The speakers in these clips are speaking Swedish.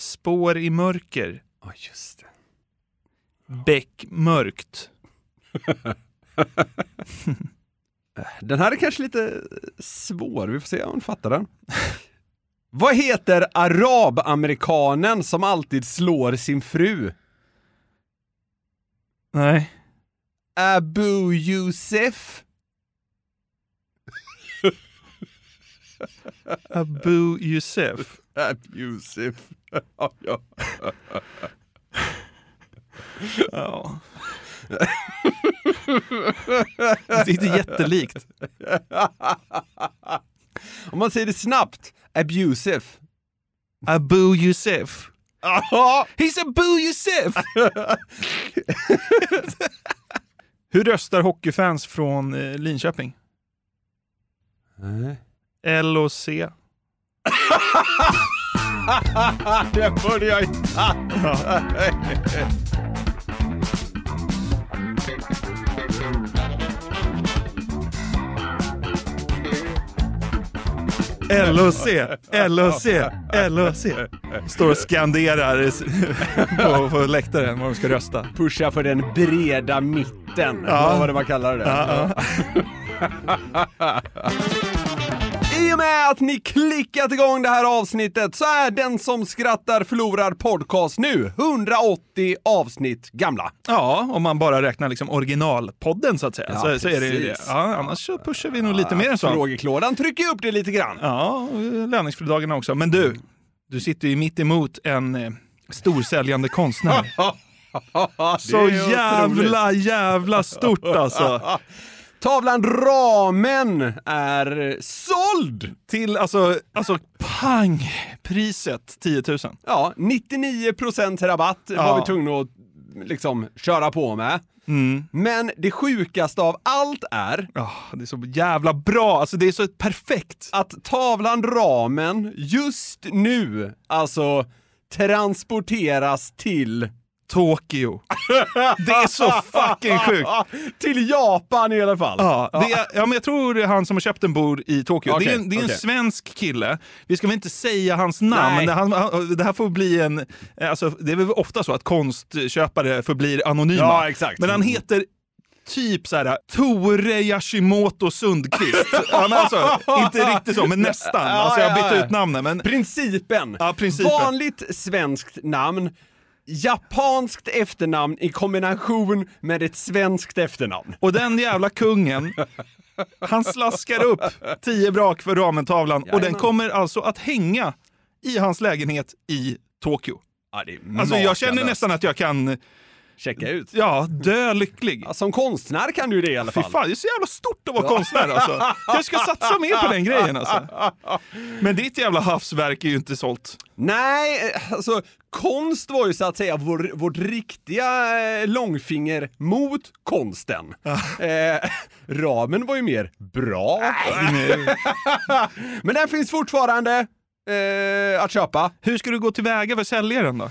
Spår i mörker. Ja, just det. Beck mörkt. Den här är kanske lite svår, vi får se om hon fattar den. Vad heter arabamerikanen som alltid slår sin fru? Nej. Abu Yusuf? Abu Yusuf. Abu Yusuf. ja, ja. Ja. Det är inte jättelikt. Om man säger det snabbt, abusive. Abu Yusuf. Ja, He's Abu Yusuf! Hur röstar hockeyfans från eh, Linköping? L och C. det borde jag inte LOC, LOC, LOC. Står och skanderar på, på läktaren vad de ska rösta. Pusha för den breda mitten. Ja. Vad var det man kallar det? Ja, I och med att ni klickat igång det här avsnittet så är Den som skrattar förlorar podcast nu 180 avsnitt gamla. Ja, om man bara räknar liksom originalpodden så att säga. Ja, så, så är det ju det. Ja, annars så pushar vi nog lite mer än så. Frågeklådan trycker ju upp det lite grann. Ja, och löningsfridagarna också. Men du, du sitter ju mitt emot en eh, storsäljande konstnär. Så jävla, jävla stort alltså. Tavlan Ramen är såld! Till alltså, alltså pang, priset 10 000. Ja, 99% rabatt Ja. var vi tvungna att liksom köra på med. Mm. Men det sjukaste av allt är Ja, det är så jävla bra, alltså det är så perfekt. att tavlan Ramen just nu alltså transporteras till Tokyo. Det är så fucking sjukt. till Japan i alla fall. Ja, det är, ja, men jag tror det är han som har köpt en bord i Tokyo. det är en, det är en Okej, okej. svensk kille. Vi ska väl inte säga hans namn. Nej. Det, han, han- det här får bli en... Alltså, det är väl ofta så att konstköpare förblir anonyma. Ja, exakt. Men han heter typ så här Tore Yashimoto Sundqvist. ja, men alltså, inte riktigt så, men nästan. Alltså, jag har bytt ut namnen. Men, Principen. Ja, principen. Vanligt svenskt namn, japanskt efternamn i kombination med ett svenskt efternamn. och den jävla kungen, han slaskar upp tio brak för ramentavlan och den kommer alltså att hänga i hans lägenhet i Tokyo. Ja, Alltså jag känner nästan att jag kan Checka ut. ja, dö lycklig. Ja, som konstnär kan du ju det i alla Fy fall. fan, det är så jävla stort att vara konstnär alltså. Jag ska satsa mer på den grejen alltså. Men ditt jävla havsverk är ju inte sålt. Nej, alltså konst var ju så att säga vår, vårt riktiga eh, långfinger mot konsten. Eh, ramen var ju mer bra. Men den finns fortfarande eh, att köpa. Hur ska du gå tillväga för att sälja den då?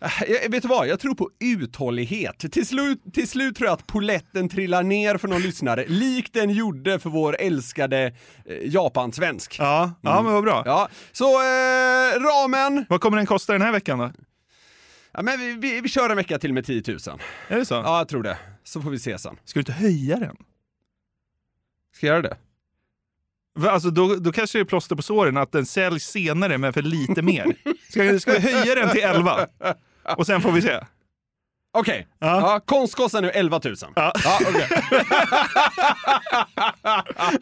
Jag, vet du vad, jag tror på uthållighet. Till slut, till slut tror jag att poletten trillar ner för någon lyssnare, likt den gjorde för vår älskade eh, japansvensk. Ja, ja men vad bra. Ja, så eh, ramen, Vad kommer den kosta den här veckan då? ja, men vi, vi, vi kör en vecka till med 10 000. Är det så? Ja, jag tror det. Så får vi se sen. Ska du inte höja den? Ska jag göra det? Alltså då, då kanske det är plåster på såren att den säljs senare men för lite mer. Ska, ska vi höja den till 11? Och sen får vi se. Okej, Ja. ja. konst kostar nu 11 000. Ja. Ja, okej.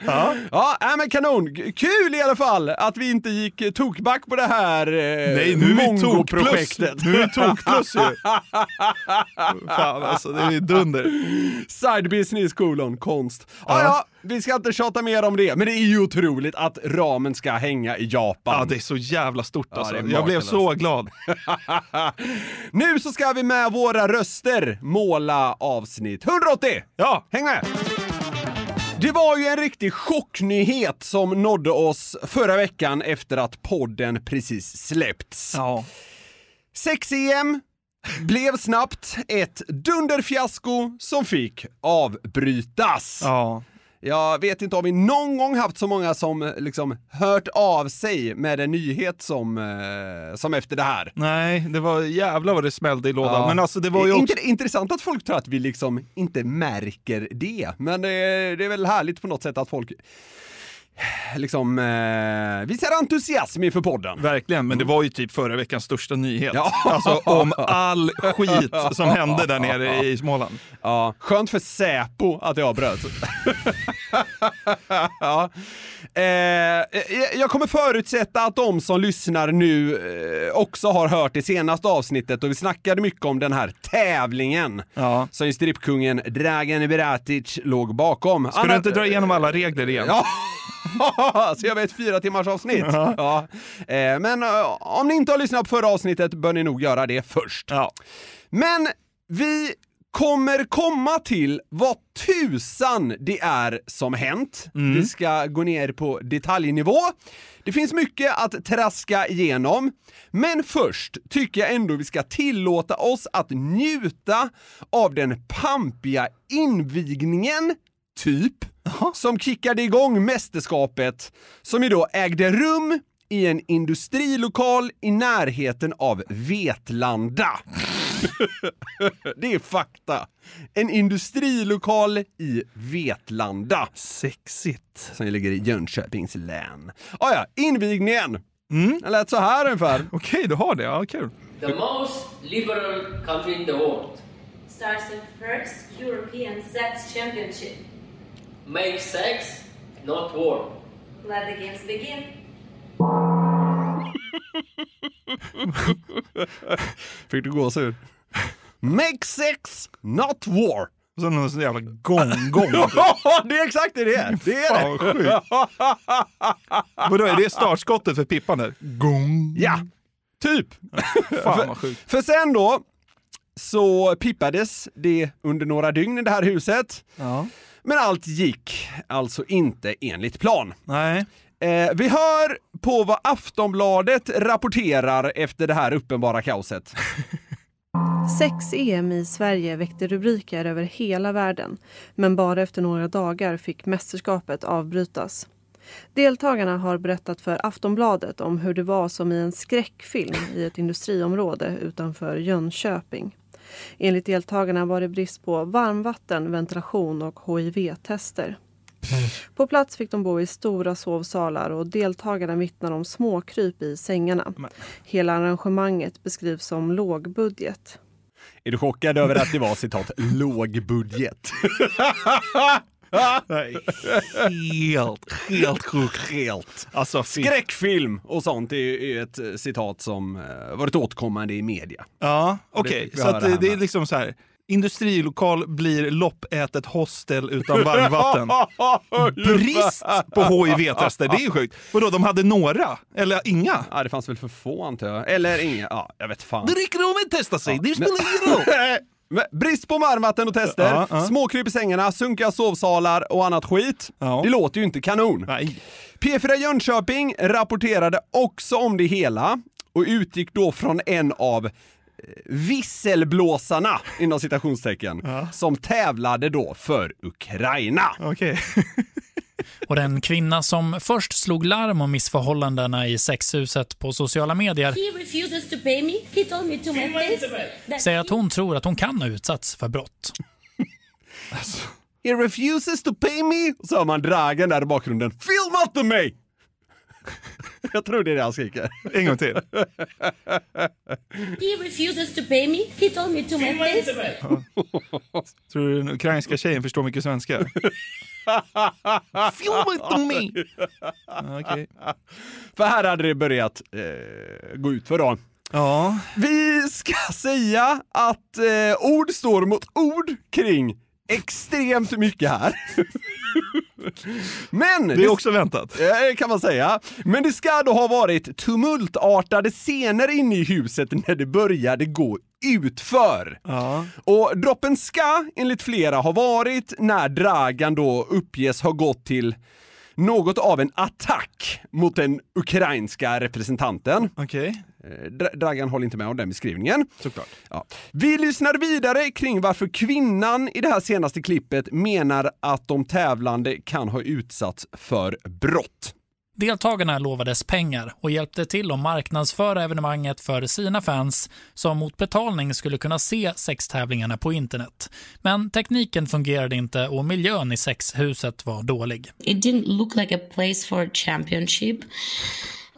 ja, äh, men kanon. Kul i alla fall att vi inte gick tokback på det här eh, Nej, nu är vi tokplus. Mongo-projektet. Nu är vi tokplus ju. Fan alltså, det är dunder. Side business kolon konst. Ja. ja, vi ska inte tjata mer om det, men det är ju otroligt att ramen ska hänga i Japan. Ja, det är så jävla stort alltså. det är Jag blev så glad. Nu så ska vi med våra röster måla avsnitt 180. Ja, Häng med! Det var ju en riktig chocknyhet som nådde oss förra veckan efter att podden precis släppts. ja. 6-EM blev snabbt ett dunderfiasko som fick avbrytas. ja. Jag vet inte om vi någon gång haft så många som eh, liksom hört av sig med en nyhet som, eh, som efter det här. Nej, det var jävla vad det smällde i lådan. Ja. Men alltså det var ju också... Intressant att folk tror att vi liksom inte märker det, men det är, det är väl härligt på något sätt att folk liksom eh, visar entusiasm inför podden. Verkligen, men det var ju typ förra veckans största nyhet. Ja. Alltså om all skit som hände där nere i Småland. Ja, skönt för Säpo att det avbröts. ja. eh, jag- jag kommer förutsätta att de som lyssnar nu eh, också har hört det senaste avsnittet och vi snackade mycket om den här tävlingen Ja. som strippkungen Dragan Beratic låg bakom. Ska du inte dra igenom alla regler igen? Ja, så jag vet fyra timmars avsnitt. Ja. Eh, men eh, om ni inte har lyssnat på förra avsnittet bör ni nog göra det först. Ja. Men vi kommer komma till vad tusan det är som hänt. Vi ska gå ner på detaljnivå. Det finns mycket att traska igenom, men först tycker jag ändå vi ska tillåta oss att njuta av den pampiga invigningen, typ, som kickade igång mästerskapet, som ju då ägde rum i en industrilokal i närheten av Vetlanda. Det är fakta. En industrilokal i Vetlanda, Sexigt. som ligger i Jönköpings län. Ah, ja, invigningen. Mm. Det lät så här ungefär. Okej, du har det. Ja, kul. The most liberal country in the world. starts the first European Sex Championship. Make sex, not war. Let the games begin. Fick du gåshud? Make sex, not war. Så någon sån jävla gong-gong. Ja, det är exakt det det är. Det är Fan, det. Vadå, är det startskottet för Pippan där? Gong. Ja, typ. Fan vad sjukt. För sen då så pippades det under några dygn i det här huset. Ja. Men allt gick alltså inte enligt plan. Nej. Eh, vi hör på vad Aftonbladet rapporterar efter det här uppenbara kaoset. Sex EM i Sverige väckte rubriker över hela världen men bara efter några dagar fick mästerskapet avbrytas. Deltagarna har berättat för Aftonbladet om hur det var som i en skräckfilm i ett industriområde utanför Jönköping. Enligt deltagarna var det brist på varmvatten, ventilation och HIV-tester. På plats fick de bo i stora sovsalar och deltagarna vittnar om småkryp i sängarna. Hela arrangemanget beskrivs som lågbudget. Är du chockad över att det var citat låg budget? Nej. Helt, helt sjukt. Helt. Alltså. Skräckfilm och sånt är ju ett eh, citat som eh, varit återkommande i media. Ja, okej. vi Så att det, det är liksom så här. Industrilokal blir loppätet hostel utan varmvatten. Brist på HIV-tester, det är ju sjukt. Vadå, de hade några? Eller inga? Ja, det fanns väl för få antar jag. Eller inga. Ja, jag vet fan. Det räcker om att testa sig, det spelar ingen roll. Brist på varmvatten och tester, Ja, ja. småkryp i sängarna, sunkiga sovsalar och annat skit. Ja. Det låter ju inte kanon. Nej. P4 Jönköping rapporterade också om det hela och utgick då från en av eh, visselblåsarna, inom citationstecken, som tävlade då för Ukraina. Okej. Och den kvinna som först slog larm om missförhållandena i sexhuset på sociala medier me. Säger att hon tror att hon kan ha utsatts för brott. He refuses to pay me. Så hör man dragen där i bakgrunden. Filma inte mig! Jag tror det är det han skriker. En gång till. He refuses to pay me. He told me to my face. Tror du den ukrainska tjejen förstår mycket svenska? Okej. För här hade det börjat eh, gå ut för då. Ja. Vi ska säga att eh, ord står mot ord kring extremt mycket här. Men Det är också väntat. Eh, kan man säga. Men det ska då ha varit tumultartade scener inne i huset när det började gå utför. Ja. Och droppen ska, enligt flera, ha varit när Dragan då uppges ha gått till något av en attack mot den ukrainska representanten. Okej. Eh, Dra- Dragan håller inte med om den beskrivningen. Såklart. Ja. Vi lyssnar vidare kring varför kvinnan i det här senaste klippet menar att de tävlande kan ha utsatts för brott. Deltagarna lovades pengar och hjälpte till att marknadsföra evenemanget för sina fans som mot betalning skulle kunna se sextävlingarna på internet. Men tekniken fungerade inte och miljön i sexhuset var dålig. It didn't look like a place for a championship.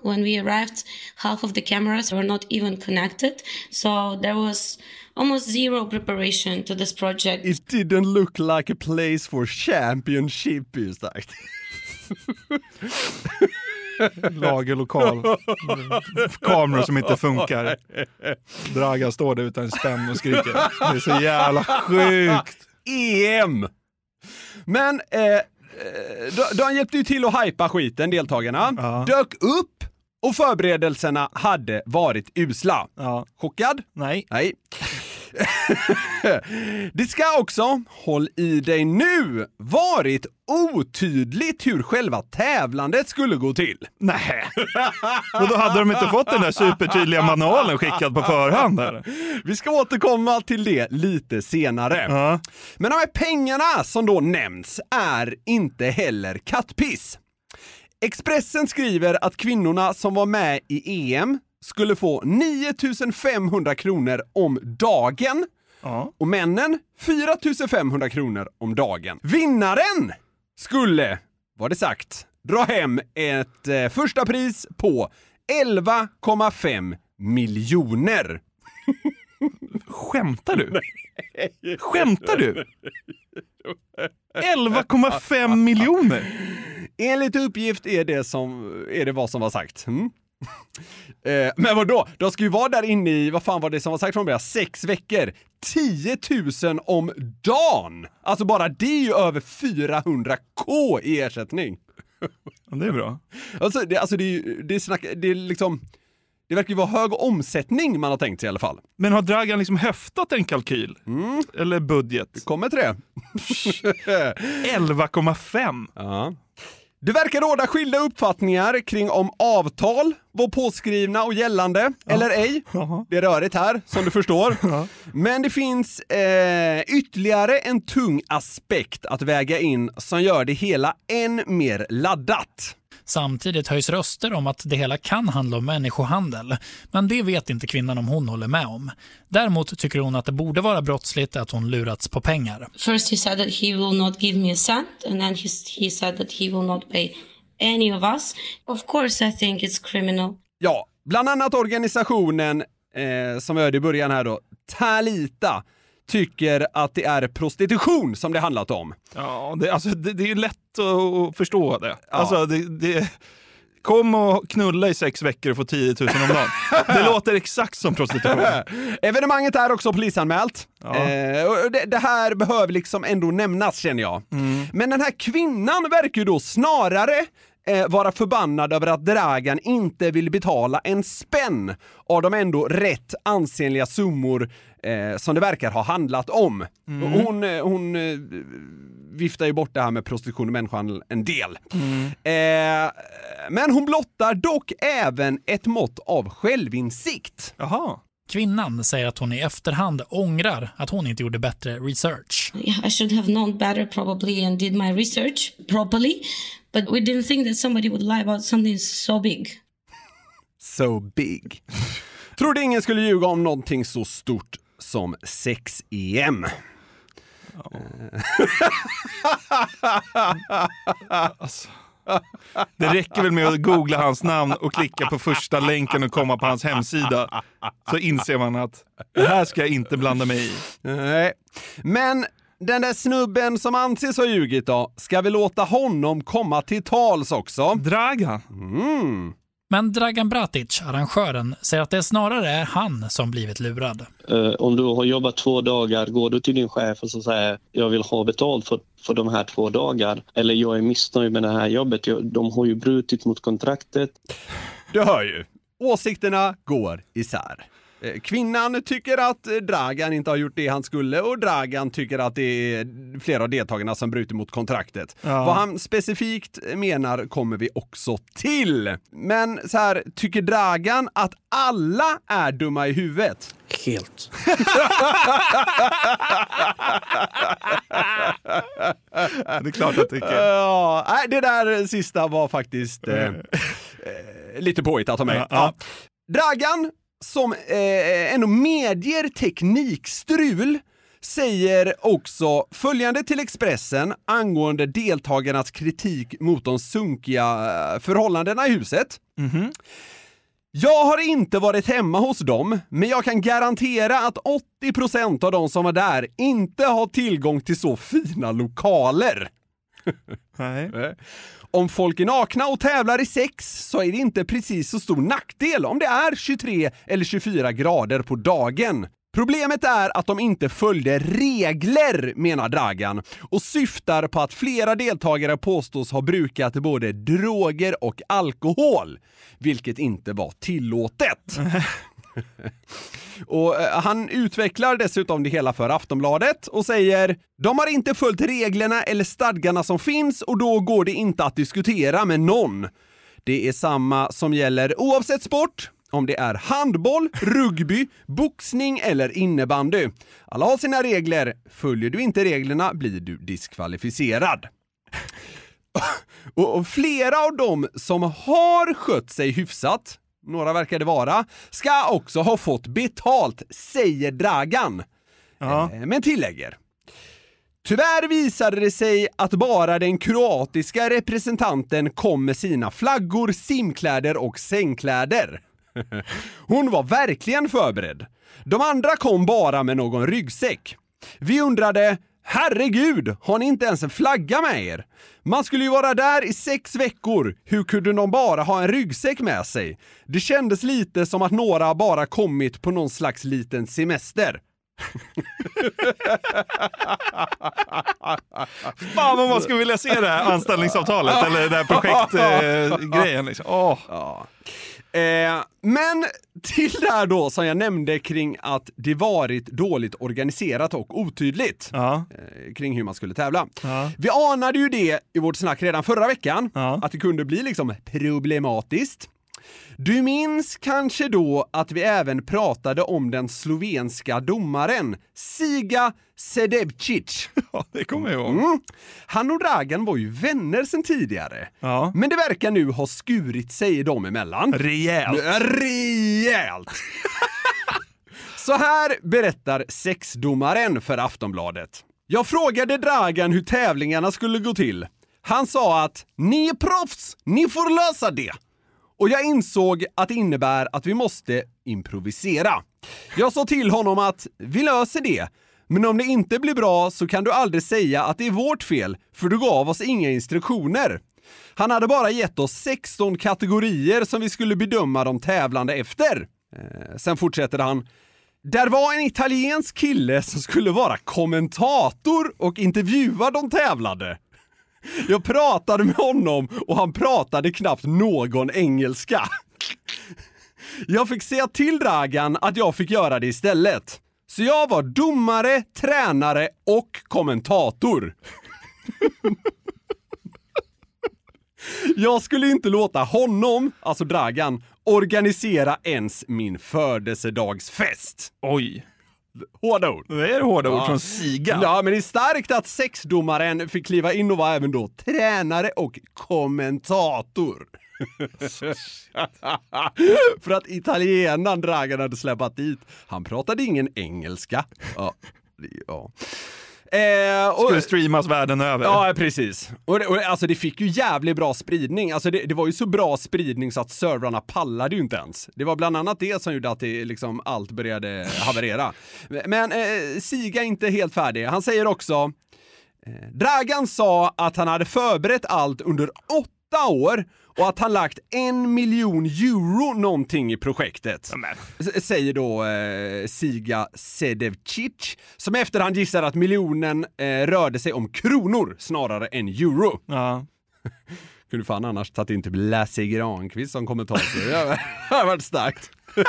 When we arrived, half of the cameras were not even connected, so there was almost zero preparation to this project. It didn't look like a place for championship, är ju starkt. Lagerlokal. Kameror som inte funkar. Dragan står där utan spänn och skriker. Det är så jävla sjukt. EM! Men eh, eh, de hjälpte ju till att hypa skiten, deltagarna. Ja. Dök upp och förberedelserna hade varit usla. Ja. Chockad? Nej. Nej. det ska också, håll i dig nu, varit otydligt hur själva tävlandet skulle gå till. Nej. Och då hade de inte fått den där supertydliga manualen skickad på förhand? Eller? Vi ska återkomma till det lite senare. Ja. Men de här pengarna som då nämns är inte heller kattpiss. Expressen skriver att kvinnorna som var med i EM skulle få 9500 kronor om dagen Ja. och männen 4500 kronor om dagen. Vinnaren skulle, var det sagt, dra hem ett eh, första pris på 11,5 miljoner. Skämtar du? Skämtar du? 11,5 miljoner? Enligt uppgift är det, som, är det vad som var sagt. Mm. Eh, men vadå? De ska ju vara där inne i, vad fan var det som var sagt från början, sex veckor. 10 000 om dagen! Alltså bara det är ju över 400k i ersättning. Det är bra. Alltså det, alltså det är ju, det är snack, det är liksom, det verkar ju vara hög omsättning man har tänkt sig i alla fall. Men har Dragan liksom höftat en kalkyl? Eller budget? Kommer till det. 11,5? Ja. Det verkar råda skilda uppfattningar kring om avtal var påskrivna och gällande eller ej. Det är rörigt här, som du förstår. Men det finns eh, ytterligare en tung aspekt att väga in som gör det hela än mer laddat. Samtidigt höjs röster om att det hela kan handla om människohandel, men det vet inte kvinnan om hon håller med om. Däremot tycker hon att det borde vara brottsligt att hon lurats på pengar. First, he said that he will not give me a cent, and then he, he said that he will not pay any of us. Of course, I think it's criminal. Ja, bland annat organisationen eh, som vi hörde i början här då, Talita, tycker att det är prostitution som det handlat om. Ja, det, alltså, det, det är ju lätt att förstå det. Alltså, det, det. Kom och knulla i sex veckor och få 10 000 om dagen. Det låter exakt som prostitution. Evenemanget är också polisanmält. Ja. Eh, det, det här behöver liksom ändå nämnas känner jag. Men den här kvinnan verkar ju då snarare eh, vara förbannad över att Dragan inte vill betala en spänn av de ändå rätt ansenliga summor eh, som det verkar ha handlat om. Och Hon, eh, hon eh, viftar ju bort det här med prostitution och människohandel en del. Eh, men hon blottar dock även ett mått av självinsikt. Jaha. Kvinnan säger att hon i efterhand ångrar att hon inte gjorde bättre research. I should have known better probably and did my research properly, but we didn't think that somebody would lie about something so big. So big. Trodde ingen skulle ljuga om någonting så stort som sex-EM. Alltså. Det räcker väl med att googla hans namn och klicka på första länken och komma på hans hemsida. Så inser man att det här ska jag inte blanda mig i. Nej. Men den där snubben som anses ha ljugit då, ska vi låta honom komma till tals också? Dragan. Mm. Men Dragan Bratic, arrangören, säger att det snarare är han som blivit lurad. Eh, om du har jobbat två dagar, går du till din chef och så säger jag vill ha betalt för, för de här två dagar eller jag är missnöjd med det här jobbet. Jag- De har ju brutit mot kontraktet. Du hör ju. Åsikterna går isär. Eh, Kvinnan tycker att eh, Dragan inte har gjort det han skulle och Dragan tycker att det är flera av deltagarna som brutit mot kontraktet. Ja. Vad han specifikt menar kommer vi också till. Men så här, tycker Dragan att alla är dumma i huvudet? Helt. Det är klart jag tycker. Ja, nej, det där sista var faktiskt eh, eh, lite påhittat av mig. Ja, Ja. ja. Dragan, som eh, ändå medger teknikstrul, säger också följande till Expressen angående deltagarnas kritik mot de sunkiga eh, förhållandena i huset. Jag har inte varit hemma hos dem, men jag kan garantera att 80% av de som var där inte har tillgång till så fina lokaler. Nej. Om folk är nakna och tävlar i sex så är det inte precis så stor nackdel om det är 23 eller 24 grader på dagen. Problemet är att de inte följde regler, menar Dragan, och syftar på att flera deltagare påstås ha brukat både droger och alkohol, vilket inte var tillåtet. Och eh, han utvecklar dessutom det hela för Aftonbladet och säger “De har inte följt reglerna eller stadgarna som finns och då går det inte att diskutera med någon. Det är samma som gäller oavsett sport, om det är handboll, rugby, boxning eller innebandy. Alla har sina regler. Följer du inte reglerna blir du diskvalificerad. Och och flera av dem som har skött sig hyfsat, några verkar det vara, ska också ha fått betalt, säger Dragan. Ja. Eh, Men tillägger. Tyvärr visade det sig att bara den kroatiska representanten kom med sina flaggor, simkläder och sängkläder. Hon var verkligen förberedd. De andra kom bara med någon ryggsäck. Vi undrade, herregud, har ni inte ens en flagga med er? Man skulle ju vara där i sex veckor, hur kunde de bara ha en ryggsäck med sig? Det kändes lite som att några bara kommit på någon slags liten semester. Fan vad man skulle vilja se det här anställningsavtalet eller det här projektgrejen. liksom. Åh. Ja. Eh, men till det här då som jag nämnde kring att det varit dåligt organiserat och otydligt Ja. eh, kring hur man skulle tävla. Ja. Vi anade ju det i vårt snack redan förra veckan, Ja. att det kunde bli liksom problematiskt. Du minns kanske då att vi även pratade om den slovenska domaren Siga Sedevcic. Ja, det kommer jag ihåg. Mm. Han och Dragan var ju vänner sedan tidigare. Ja. Men det verkar nu ha skurit sig dem emellan. Rejält. Rejält! Så här berättar sexdomaren för Aftonbladet. Jag frågade Dragan hur tävlingarna skulle gå till. Han sa att ni är proffs, ni får lösa det. Och jag insåg att det innebär att vi måste improvisera. Jag sa till honom att vi löser det, men om det inte blir bra så kan du aldrig säga att det är vårt fel, för du gav oss inga instruktioner. Han hade bara gett oss 16 kategorier som vi skulle bedöma de tävlande efter. Eh, sen fortsätter han. Där var en italiensk kille som skulle vara kommentator och intervjua de tävlande. Jag pratade med honom och han pratade knappt någon engelska. Jag fick säga till Dragan att jag fick göra det istället. Så jag var domare, tränare och kommentator. Jag skulle inte låta honom, alltså Dragan, organisera ens min födelsedagsfest. Oj. Hårda ord. Det är hårda ord Ja. från Siga. Ja, men det är starkt att sexdomaren fick kliva in och vara även då tränare och kommentator. För att italienaren Dragan hade släpat dit, han pratade ingen engelska. Ja, ja. Eh, och, Skulle streamas världen över. Ja, precis. Och, och alltså det fick ju jävligt bra spridning. Alltså det, det var ju så bra spridning så att servrarna pallade ju inte ens. Det var bland annat det som gjorde att det liksom allt började haverera. Men eh, Siga är inte helt färdig. Han säger också eh, Dragan sa att han hade förberett allt under åtta år och att han lagt en miljon euro någonting i projektet. Säger då eh, Siga Sedevcic, som i efterhand gissar att miljonen eh, rörde sig om kronor snarare än euro. Ja. Kunde fan annars tagit in typ Lasse Granqvist som kommentator. Det hade varit starkt.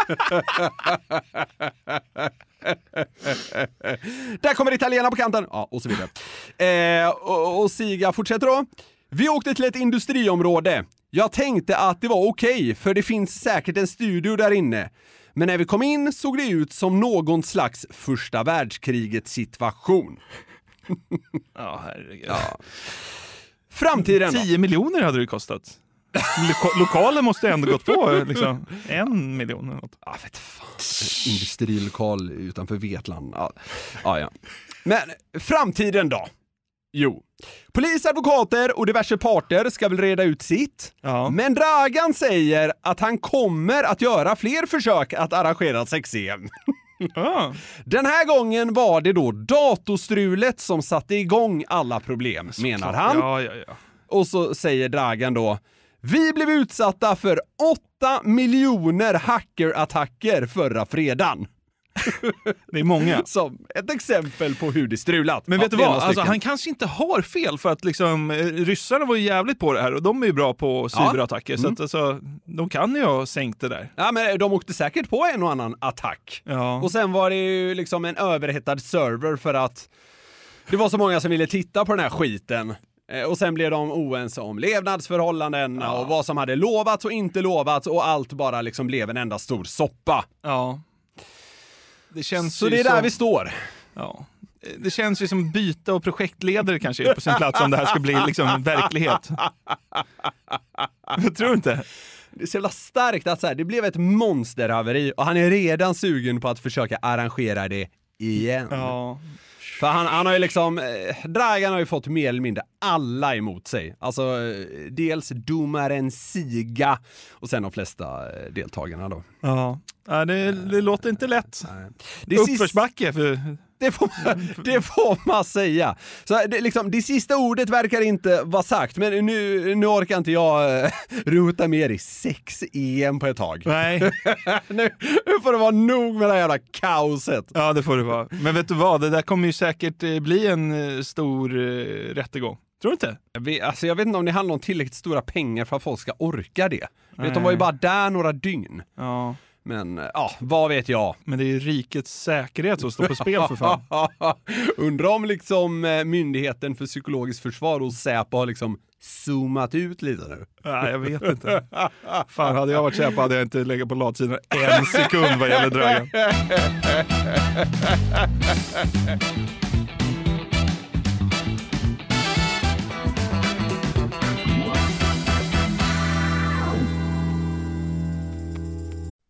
Där kommer italienarna på kanten! Ja, och så vidare. Eh, och, och Siga fortsätter då. Vi åkte till ett industriområde. Jag tänkte att det var okej, för det finns säkert en studio där inne. Men när vi kom in såg det ut som någon slags första världskriget situation. Ja, herregud. Ja. Framtiden då? 10 miljoner hade det kostat. Loka- lokalen måste ändå gått på liksom, en miljon eller något. Ja, vet fan. Industrilokal utanför Vetlanda. Ja. Ja, ja. Men framtiden då? Jo. Polis, advokater och diverse parter ska väl reda ut sitt. Men Dragan säger att han kommer att göra fler försök att arrangera sex-EM. Den här gången var det då datorstrulet som satte igång alla problem, menar han. Ja, ja, ja. Och så säger Dragan då vi blev utsatta för 8 miljoner hackerattacker förra fredagen. Det är många. Som ett exempel på hur det strulat. Men Ja, vet du vad? Alltså, han kanske inte har fel för att liksom, eh, ryssarna var ju jävligt på det här och de är ju bra på cyberattacker. Så Mm. att, alltså, de kan ju ha sänkt det där. Ja, men de åkte säkert på en och annan attack. Ja. Och sen var det ju liksom en överhettad server för att det var så många som ville titta på den här skiten. Eh, Och sen blev de oense om levnadsförhållanden och vad som hade lovats och inte lovats och allt bara liksom blev en enda stor soppa. Ja. Det känns Så det är där som- vi står. Ja. Det känns ju som byte och projektledare kanske är på sin plats om det här ska bli liksom verklighet. Jag tror inte. Det är så jävla starkt att så här, det blev ett monsterhaveri och han är redan sugen på att försöka arrangera det igen. Ja. För han, han har ju liksom, eh, Dragan har ju fått mer eller mindre alla emot sig. Alltså eh, dels domaren Siga och sen de flesta eh, deltagarna då. Ja. Det, det låter inte lätt. Det är sist- Uppförsbacke för... Det får, man, det får man säga. Så det, liksom, det sista ordet verkar inte vara sagt, men nu, nu orkar inte jag eh, rota mer i sex-EM på ett tag. Nej. nu, nu får det vara nog med det här jävla kaoset. Ja, det får det vara. Men vet du vad? Det där kommer ju säkert eh, bli en eh, stor eh, rättegång. Tror du inte? Jag vet, alltså jag vet inte om det handlar om tillräckligt stora pengar för att folk ska orka det. Vet, de var ju bara där några dygn. Ja. Men eh, ja, vad vet jag? Men det är ju rikets säkerhet som står på spel för fan. Undrar om liksom eh, Myndigheten för psykologiskt försvar och Säpo har liksom zoomat ut lite nu. Nej, jag vet inte. Fan, hade jag varit Säpo hade jag inte legat på latsidan en sekund vad gäller Dragan.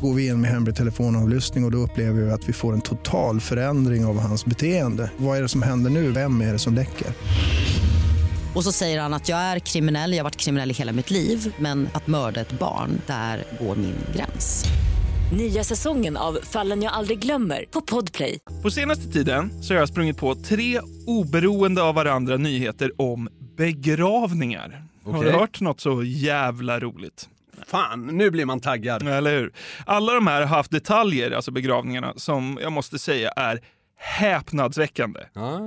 Går vi in med hemlig telefonavlyssning och, och då upplever vi att vi får en total förändring av hans beteende. Vad är det som händer nu? Vem är det som läcker? Och så säger han att jag är kriminell, jag har varit kriminell i hela mitt liv men att mörda ett barn, där går min gräns. Nya säsongen av Fallen jag aldrig glömmer på Podplay. På senaste tiden så har jag sprungit på tre oberoende av varandra nyheter om begravningar. Har du hört något så jävla roligt? Fan, nu blir man taggad. Eller hur? Alla de här har haft detaljer, alltså begravningarna, som jag måste säga är häpnadsväckande. Ah,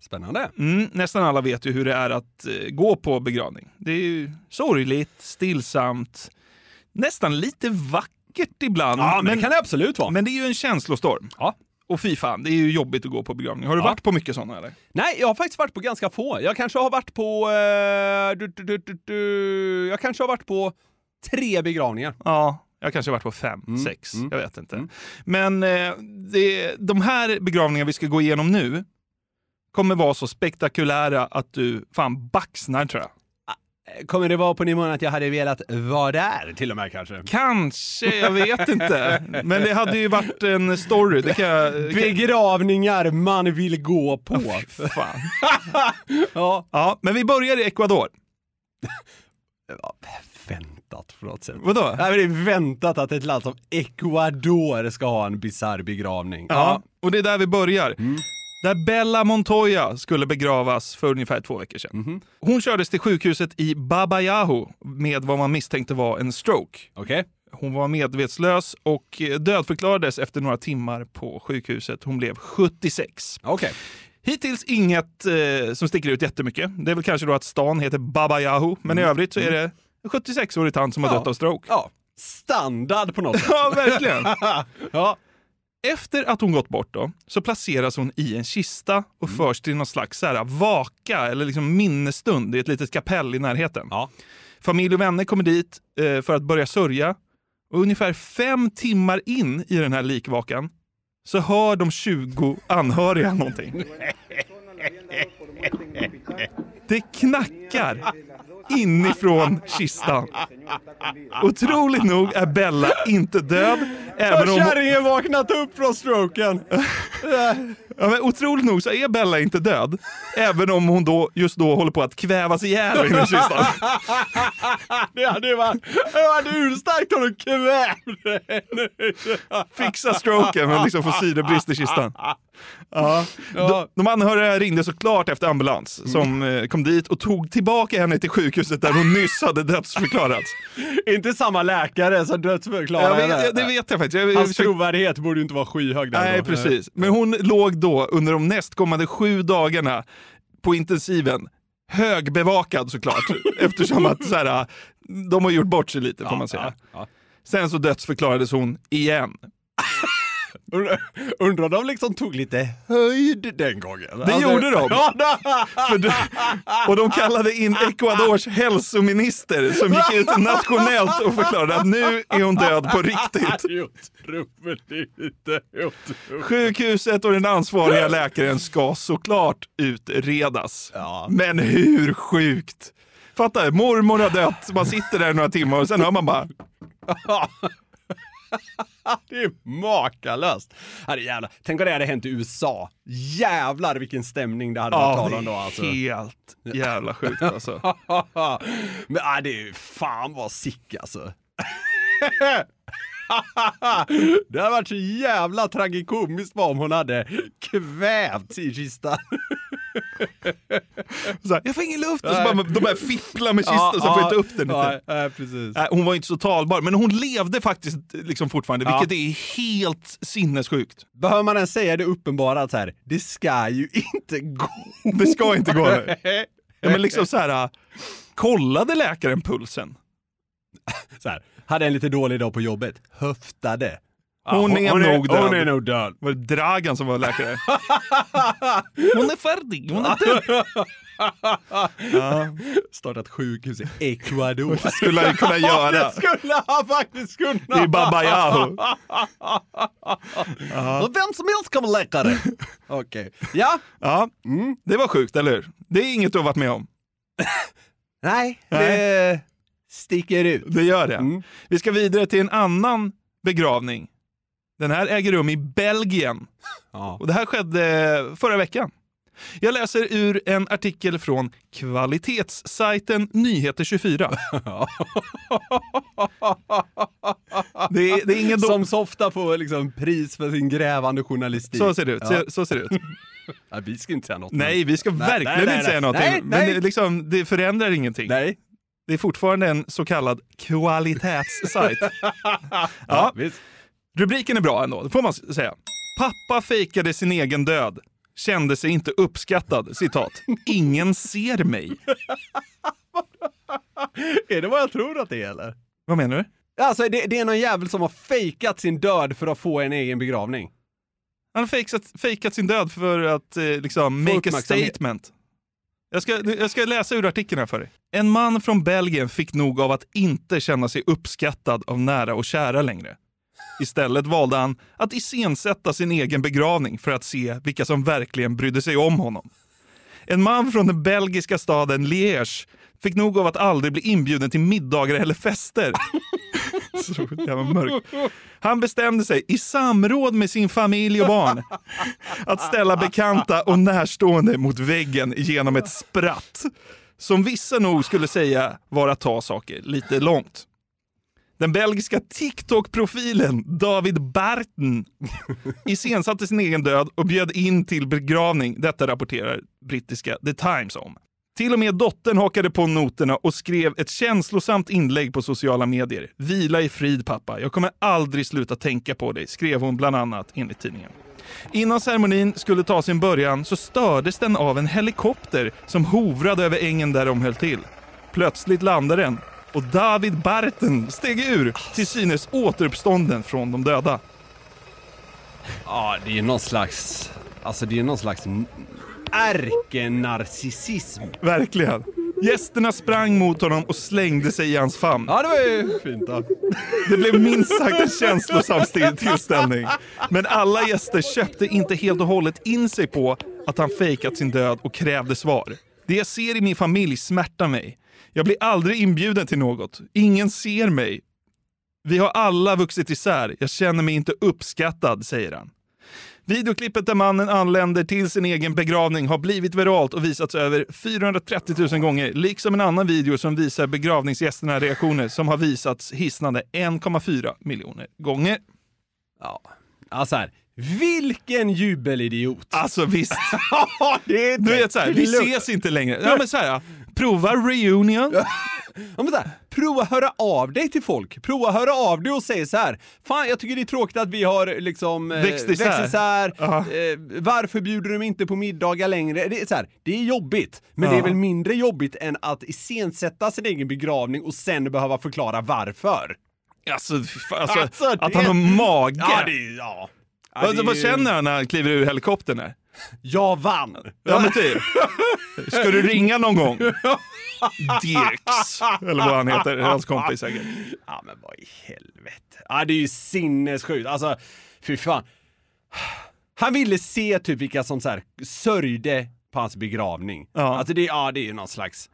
spännande. Mm, nästan alla vet ju hur det är att eh, gå på begravning. Det är ju sorgligt, stillsamt, nästan lite vackert ibland. Ja, men det kan det absolut vara. Men det är ju en känslostorm. Ja. Och fy fan, det är ju jobbigt att gå på begravning. Har du Ja. varit på mycket sådana eller? Nej, jag har faktiskt varit på ganska få. Jag kanske har varit på... Eh, du, du, du, jag kanske har varit på tre begravningar. Ja, jag kanske har varit på fem, Mm, sex. mm, Jag vet inte. Men eh, det, de här begravningarna vi ska gå igenom nu kommer vara så spektakulära att du fan baxnar tror jag. Kommer det vara på nivån att jag hade velat vara där till och med kanske? Kanske, jag vet inte. Men det hade ju varit en story. Det kan jag... kan- Begravningar man vill gå på. Fan. ja. ja, men vi börjar i Ecuador. Väntat på något sätt. Vadå? Nej, men det är väntat att ett land som Ecuador ska ha en bisarr begravning. Ja, och det är där vi börjar. Där Bella Montoya skulle begravas för ungefär två veckor sedan. Hon kördes till sjukhuset i Babayahu med vad man misstänkte var en stroke. Okej. Hon var medvetslös och dödförklarades efter några timmar på sjukhuset. Hon blev 76. Okej. Hittills inget eh, som sticker ut jättemycket. Det är väl kanske då att stan heter Babayahu, men i övrigt så är det en 76-årig tant som har dött av stroke. Ja, standard på något sätt. Ja, verkligen. ja. Efter att hon gått bort då, så placeras hon i en kista och förs till någon slags så här, vaka eller liksom minnesstund i ett litet kapell i närheten. Ja. Familj och vänner kommer dit eh, för att börja sörja. Och ungefär fem timmar in i den här likvakan så hör de 20 anhöriga någonting. Det knackar inifrån kistan. Otroligt nog är Bella inte död. Även om... kärringen vaknat upp från stroken? Ja, men otroligt nog så är Bella inte död. Även om hon då, just då håller på att kvävas ihjäl i kistan. det hade varit det hade urstarkt om du kvävde henne. Fixa stroken men liksom få syrebrist i kistan. Ja. De, de anhöriga ringde såklart efter ambulans som eh, kom dit och tog tillbaka henne till sjukhuset där hon nyss hade dödsförklarats. Inte samma läkare som dödsförklarade henne. det vet jag faktiskt. Jag, Hans försöker- trovärdighet borde ju inte vara skyhög Nej, då. precis. Men hon låg då under de nästkommande sju dagarna på intensiven. Högbevakad såklart, eftersom att så här, de har gjort bort sig lite får man säga. Sen så dödsförklarades hon igen. Undrar- de liksom tog lite höjd den gången? Det gjorde de. De, och de kallade in Ecuadors hälsominister som gick ut nationellt och förklarade att nu är hon död på riktigt. Sjukhuset och den ansvariga läkaren ska såklart utredas. Ja. Men hur sjukt? Fatta, mormor har dött, man sitter där några timmar och sen hör man bara Det är makalöst. Jävlar. Tänk om det hade hänt i USA. Jävlar vilken stämning det hade varit Ja, tal om då alltså. helt jävla sjukt alltså. Men ah, det är ju fan vad sick alltså. det hade varit så jävla tragikomiskt om hon hade kvävts i kistan. Här, jag får ingen luft! Och så bara, de börjar fippla med kistan Ja, så får ja, inte upp den. ja, ja, precis. Nej, hon var inte så talbar, men hon levde faktiskt liksom fortfarande, Ja. vilket är helt sinnessjukt. Behöver man ens säga det uppenbara att så här, det ska ju inte gå. Det ska inte gå. Ja, men liksom så här, äh, kollade läkaren pulsen? så här, hade en lite dålig dag på jobbet, höftade. Hon, är hon är- nog död. hon är nog död. Var det Dragan som var läkare? hon är färdig, hon är död. Ja. Startat sjukhus i Ecuador. Det skulle han kunna göra. Det skulle han faktiskt kunna. I Baba Yaho. Och Vem som helst kan vara läkare. Okej. Ja. Ja, det var sjukt, eller hur? Det är inget du har varit med om. Nej, det sticker ut. Det gör det. Vi ska vidare till en annan begravning. Den här äger rum i Belgien. Och det här skedde förra veckan. Jag läser ur en artikel från kvalitetssajten Nyheter24. Det är, det är ingen Som så ofta får liksom pris för sin grävande journalistik. Så ser det ut. Ja. Så, så ser det ut. Nej, vi ska inte säga något. Nej, vi ska Nej, verkligen nej, nej, inte säga nej. någonting. Nej, Men det, liksom, det förändrar ingenting. Nej. Det är fortfarande en så kallad kvalitetssajt. ja, Rubriken är bra ändå, det får man säga. Pappa fejkade sin egen död. Kände sig inte uppskattad. Citat. Ingen ser mig. Är det vad jag tror att det är eller? Vad menar du? Alltså det, det är någon jävel som har fejkat sin död för att få en egen begravning. Han har fejkat, fejkat sin död för att eh, liksom, make a statement. Jag ska, jag ska läsa ur artikeln här för dig. En man från Belgien fick nog av att inte känna sig uppskattad av nära och kära längre. Istället valde han att iscensätta sin egen begravning för att se vilka som verkligen brydde sig om honom. En man från den belgiska staden Liège fick nog av att aldrig bli inbjuden till middagar eller fester. Så jävla mörkt. Han bestämde sig i samråd med sin familj och barn att ställa bekanta och närstående mot väggen genom ett spratt. Som vissa nog skulle säga var att ta saker lite långt. Den belgiska TikTok-profilen David Barton iscensatte sin egen död och bjöd in till begravning. Detta rapporterar brittiska The Times om. Till och med dottern hakade på noterna och skrev ett känslosamt inlägg på sociala medier. Vila i frid pappa, jag kommer aldrig sluta tänka på dig, skrev hon bland annat enligt tidningen. Innan ceremonin skulle ta sin början så stördes den av en helikopter som hovrade över ängen där de höll till. Plötsligt landade den och David Barten steg ur, till synes återuppstånden från de döda. Ja, det är ju någon slags, alltså det är någon slags ärkenarcissism. Verkligen. Gästerna sprang mot honom och slängde sig i hans famn. Ja, det var ju fint då. Det blev minst sagt en känslosam tillställning. Men alla gäster köpte inte helt och hållet in sig på att han fejkat sin död och krävde svar. Det jag ser i min familj smärtar mig. Jag blir aldrig inbjuden till något. Ingen ser mig. Vi har alla vuxit isär. Jag känner mig inte uppskattad, säger han. Videoklippet där mannen anländer till sin egen begravning har blivit viralt och visats över 430 000 gånger, liksom en annan video som visar begravningsgästernas reaktioner som har visats hisnande 1,4 miljoner gånger. Ja, alltså här, vilken jubelidiot. Alltså visst. det är Du vet såhär, vi lugnt. ses inte längre. Ja men såhär, prova reunion. Ja, men här, prova höra av dig till folk. Prova höra av dig och säga så här. Fan, jag tycker det är tråkigt att vi har liksom eh, Växt isär. isär. Ja. Eh, varför bjuder du mig inte på middagar längre? Det är, så här, det är jobbigt, men Ja. det är väl mindre jobbigt än att iscensätta sin egen begravning och sen behöva förklara varför. Alltså, alltså, Alltså, att han har mage. Ja, det ja. Ja, vad, det vad känner han när han kliver ur helikoptern? Där? Jag vann! Ja men typ. Ska du ringa någon gång? Dirks, eller vad han heter, hans kompis säkert. Ja men vad i helvete. Ja det är ju sinnessjukt. Alltså, fy fan. Han ville se typ vilka som så här sörjde på hans begravning. Ja. Alltså det, ja, det är ju någon slags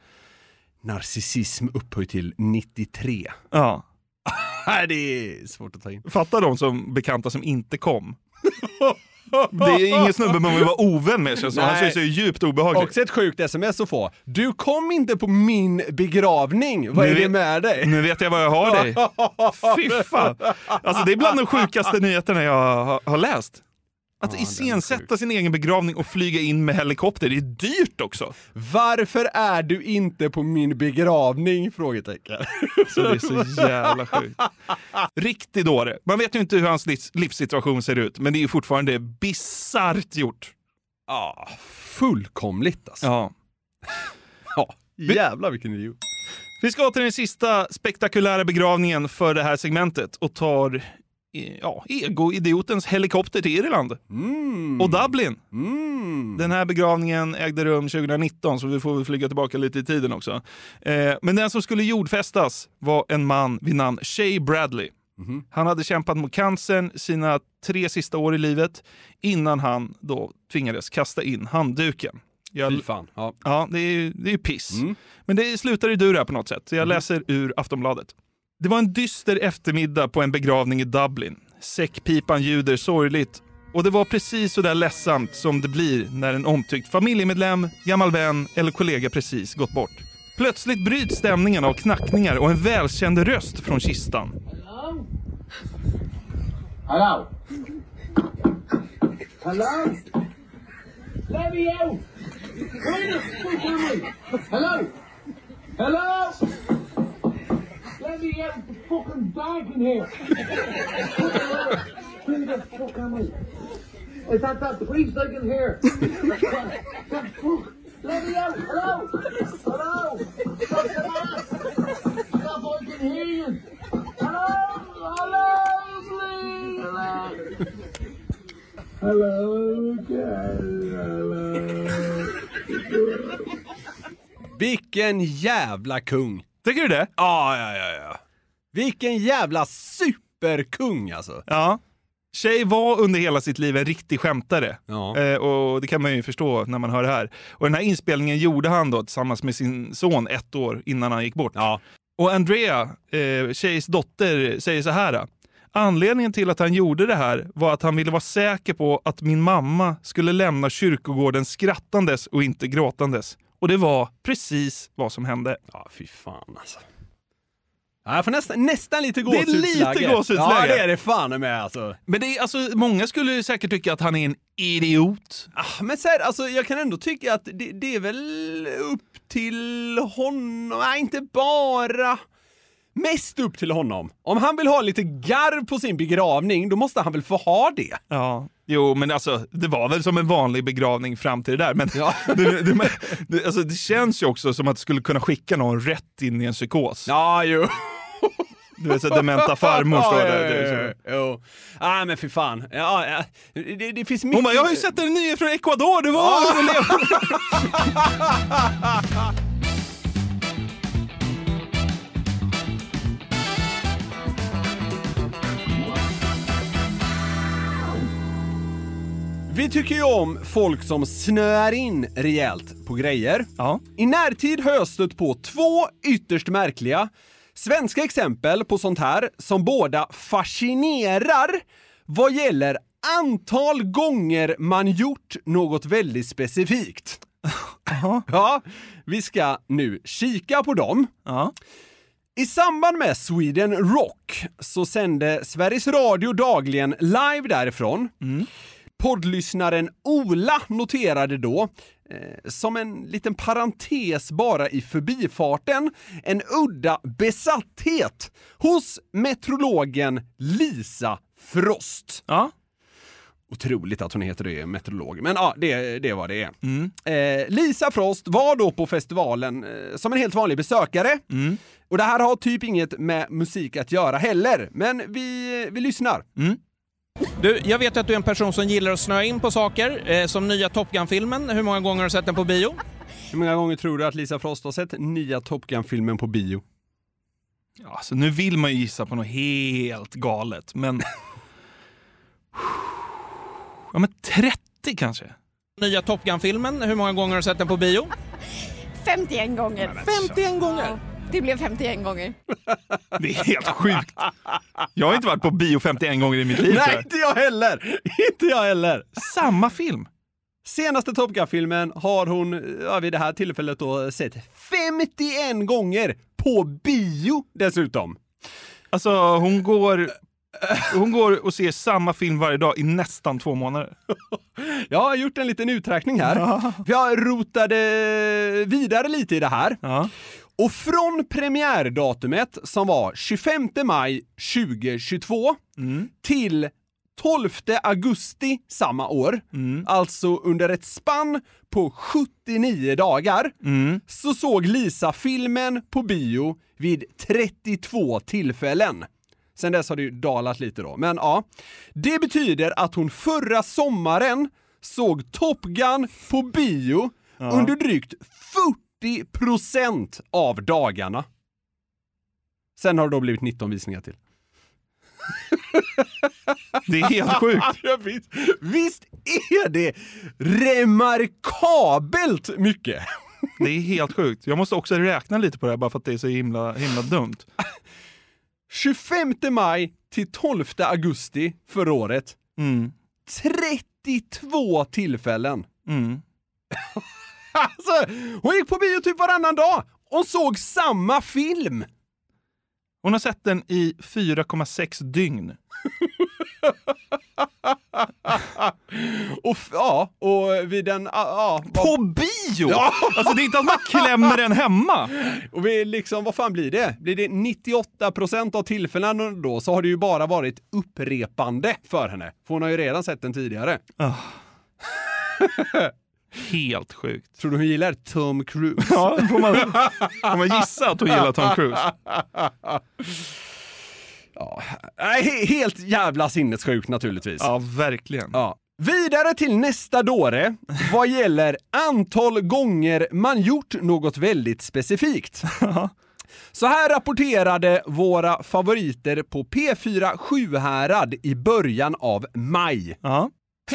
narcissism upphöjt till 93. Ja. Det är svårt att ta in. Fatta de som bekanta som inte kom. Det är ingen snubbe man vill vara ovän med känns som. Han känns ju djupt obehaglig. Också ett sjukt sms att få. Du kom inte på min begravning. Vad Nu är det med dig? Nu vet jag vad jag har dig. Fy fan. Alltså det är bland de sjukaste nyheterna jag har, har läst. Att iscensätta sin egen begravning och flyga in med helikopter, det är dyrt också. Varför är du inte på min begravning? Frågetecken. Så det är så jävla sjukt. Riktig dåre. Man vet ju inte hur hans livs- livssituation ser ut, men det är ju fortfarande bisarrt gjort. Ja, fullkomligt alltså. Ja. Ja, jävlar vilken idiot. Vi ska till den sista spektakulära begravningen för det här segmentet och tar ja, ego-idiotens helikopter till Irland. Och Dublin. Den här begravningen ägde rum 2019 så vi får väl flyga tillbaka lite i tiden också. Eh, men den som skulle jordfästas var en man vid namn Shay Bradley. Han hade kämpat mot cancern sina tre sista år i livet innan han då tvingades kasta in handduken. Jag, Fy fan. Ja. Ja, det är ju det är piss. Men det slutar i dur här på något sätt. Så jag läser ur Aftonbladet. Det var en dyster eftermiddag på en begravning i Dublin. Säckpipan ljuder sorgligt och det var precis så där ledsamt som det blir när en omtyckt familjemedlem, gammal vän eller kollega precis gått bort. Plötsligt bryts stämningen av knackningar och en välkänd röst från kistan. Hello? Hello? Let me out! Hello? Hello? Me out! Fucking dark in here! Where the fuck am I? Is that that priest I can hear? the fuck? Let me out! Hello? Hello? Stop the mask! Stop, I can hear you! Hello? Hello? Please! Hello? Hello? Hello? Vilken jävla kung! Tycker du det? Ja, ja, ja, ja. Vilken jävla superkung alltså. Ja. Shay var under hela sitt liv en riktig skämtare. Ja. Eh, och det kan man ju förstå när man hör det här. Och den här inspelningen gjorde han då tillsammans med sin son ett år innan han gick bort. Ja. Och Andrea, eh, Shays dotter, säger så här. Anledningen till att han gjorde det här var att han ville vara säker på att min mamma skulle lämna kyrkogården skrattandes och inte gråtandes. Och det var precis vad som hände. Ja, fy fan alltså. Ja, jag får nästan, nästan lite Det är gåshudsläge. lite gåshudsläge. Ja, det är det fan med alltså. Men det är, alltså, många skulle säkert tycka att han är en idiot. Ah, Men så här, alltså, jag kan ändå tycka att det, det är väl upp till honom, nej inte bara. Mest upp till honom. Om han vill ha lite garv på sin begravning, då måste han väl få ha det. Ja, jo men alltså det var väl som en vanlig begravning fram till det där. Men det, det, det, alltså, det känns ju också som att det skulle kunna skicka någon rätt in i en psykos. Ja, jo. Du vet så dementa farmor står Ja, där. ja, är ja, ja. Jo. Ah, men för fan. Ja, ja. Det, det finns mycket... Hon bara, jag har ju sett en nyhet från Ecuador, det var... Vi tycker ju om folk som snöar in rejält på grejer. Ja. I närtid har jag stött på två ytterst märkliga svenska exempel på sånt här som båda fascinerar vad gäller antal gånger man gjort något väldigt specifikt. Ja, vi ska nu kika på dem. Ja. I samband med Sweden Rock så sände Sveriges Radio dagligen live därifrån. Poddlyssnaren Ola noterade då, eh, som en liten parentes bara i förbifarten, en udda besatthet hos meteorologen Lisa Frost. Ja. Otroligt att hon heter det, meteorolog. Men ja, det, det var det är. Eh, Lisa Frost var då på festivalen eh, som en helt vanlig besökare. Och det här har typ inget med musik att göra heller, men vi, vi lyssnar. Du, jag vet att du är en person som gillar att snöa in på saker, eh, som nya Top Gun-filmen. Hur många gånger har du sett den på bio? Hur många gånger tror du att Lisa Frost har sett nya Top Gun-filmen på bio? Ja, alltså, nu vill man ju gissa på något helt galet, men... Ja, men 30 kanske? Nya Top Gun-filmen, hur många gånger har du sett den på bio? 51 gånger. 51 gånger? Ja, det blev 51 gånger. Det är helt sjukt. Jag har inte varit på bio 51 gånger i mitt liv. Nej, inte jag heller! Inte jag heller! Samma film? Senaste Top Gun-filmen har hon ja, vid det här tillfället då sett 51 gånger på bio dessutom. Alltså hon går, hon går och ser samma film varje dag i nästan två månader. Jag har gjort en liten uträkning här. Jag rotade vidare lite i det här. Och från premiärdatumet som var 25 maj 2022 till 12 augusti samma år, alltså under ett spann på 79 dagar, så såg Lisa filmen på bio vid 32 tillfällen. Sen dess har det ju dalat lite då. Men ja, det betyder att hon förra sommaren såg Top Gun på bio under drygt 40% av dagarna. Sen har det då blivit 19 visningar till. Det är helt sjukt. Ja, visst, visst är det remarkabelt mycket. Det är helt sjukt. Jag måste också räkna lite på det här bara för att det är så himla, himla dumt. 25 maj till 12 augusti förra året. Mm. 32 tillfällen. Mm. Alltså, hon gick på bio typ varannan dag och såg samma film. Hon har sett den i 4,6 dygn. och, ja, och vid den... Ja, ja, På bio? Ja. Alltså det är inte att man klämmer den hemma. Och vi liksom, vad fan blir det? Blir det 98% av tillfällena då så har det ju bara varit upprepande för henne. För hon har ju redan sett den tidigare. Helt sjukt. Tror du hon gillar Tom Cruise? Ja, får man, får man gissa att hon gillar Tom Cruise? Ja, helt jävla sinnessjukt naturligtvis. Ja, verkligen. Ja. Vidare till nästa dåre vad gäller antal gånger man gjort något väldigt specifikt. Så här rapporterade våra favoriter på P4 Sjuhärad i början av maj.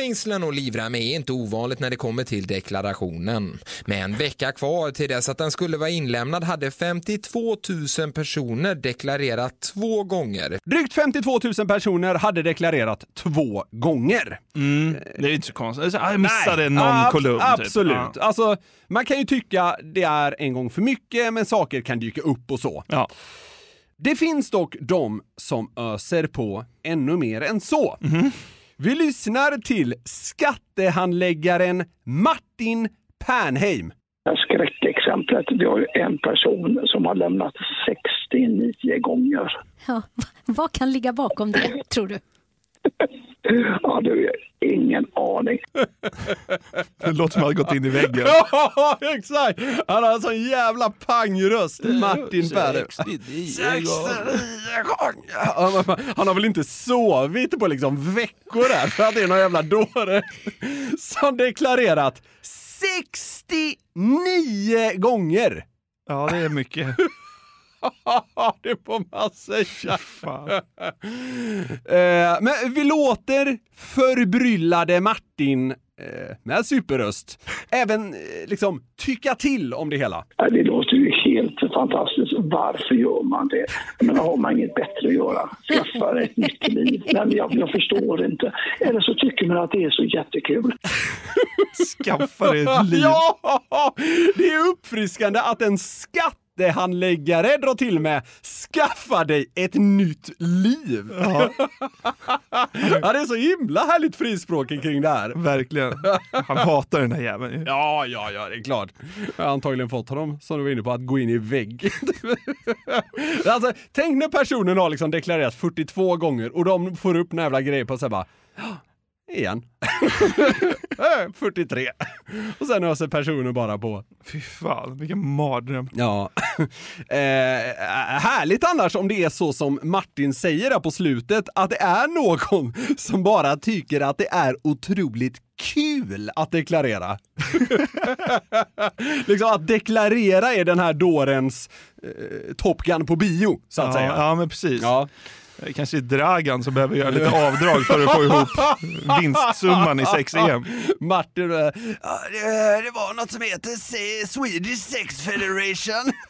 Hängslen och livrem är inte ovanligt när det kommer till deklarationen. Med en vecka kvar till dess att den skulle vara inlämnad hade 52 000 personer deklarerat två gånger. Drygt 52 000 personer hade deklarerat två gånger. Mm, det är inte så konstigt. Jag missade Nej, någon ab- kolumn. Typ. Absolut. Ja. Alltså, man kan ju tycka det är en gång för mycket, men saker kan dyka upp och så. Ja. Det finns dock de som öser på ännu mer än så. Mhm. Vi lyssnar till skattehandläggaren Martin Pernheim. Skräckexemplet, vi har ju en person som har lämnat 69 gånger. Ja, vad kan ligga bakom det, tror du? Ja, du, ingen aning. Det låter som att han gått in i väggen. Ja, exakt! Han har en sån jävla pangröst, Martin Pernheim. 69 gånger! Han har väl inte sovit på liksom veckor där för att det är någon jävla dåre som deklarerat 69 gånger! Ja, det är mycket. det får man säga. Eh, Men vi låter förbryllade Martin eh, med superröst även eh, liksom tycka till om det hela. Ja, Det låter ju helt fantastiskt. Varför gör man det? Jag menar, har man inget bättre att göra? Skaffa ett nytt liv? Men jag, jag förstår inte. Eller så tycker man att det är så jättekul. Skaffa ett liv. Ja! Det är uppfriskande att en skattehandläggare drar till med skaffa dig ett nytt liv. Ja. det är så himla härligt frispråk kring det här. Verkligen. Han hatar den här jäveln. Ja, ja, ja, det är klart. Jag har antagligen fått honom, som du var inne på, att gå in i vägg. alltså, tänk när personen har liksom deklarerat 42 gånger och de får upp en jävla grej på sig bara "Ja, Igen. Eh, 43. Och sen öser personen bara på. Fy fan, vilken mardröm. Ja. eh, härligt annars om det är så som Martin säger där på slutet, att det är någon som bara tycker att det är otroligt kul att deklarera. liksom att deklarera är den här dårens eh, Top Gun på bio, så att ja, säga. Ja, men precis. Ja. Eh, det kanske är Dragan som behöver göra lite avdrag för att få ihop vinstsumman i 6EM. Martin, eh, ja, det, det var något som heter Swedish Sex Federation.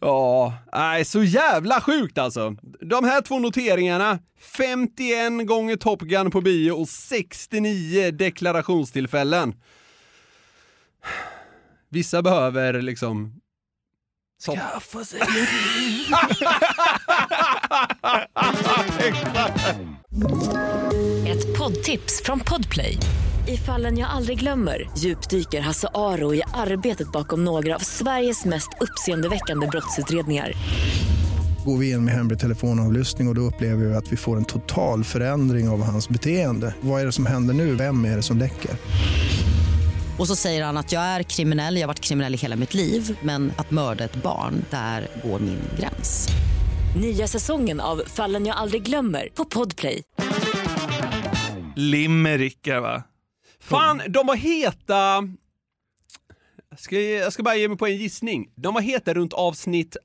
Ja, nej, så jävla sjukt alltså. De här två noteringarna, 51 gånger Top Gun på bio och 69 deklarationstillfällen. Vissa behöver liksom... Skaffa sig ett liv. Ett poddtips från Podplay. I fallen jag aldrig glömmer djupdyker Hasse Aro i arbetet bakom några av Sveriges mest uppseendeväckande brottsutredningar. Går vi in med hemlig telefonavlyssning och, och då upplever vi att vi får en total förändring av hans beteende. Vad är det som händer nu? Vem är det som läcker? Och så säger han att jag är kriminell, jag har varit kriminell i hela mitt liv men att mörda ett barn, där går min gräns. Nya säsongen av Fallen jag aldrig glömmer på Podplay. Limerickar va? Fan, de var heta... Ska, jag ska bara ge mig på en gissning. De var heta runt avsnitt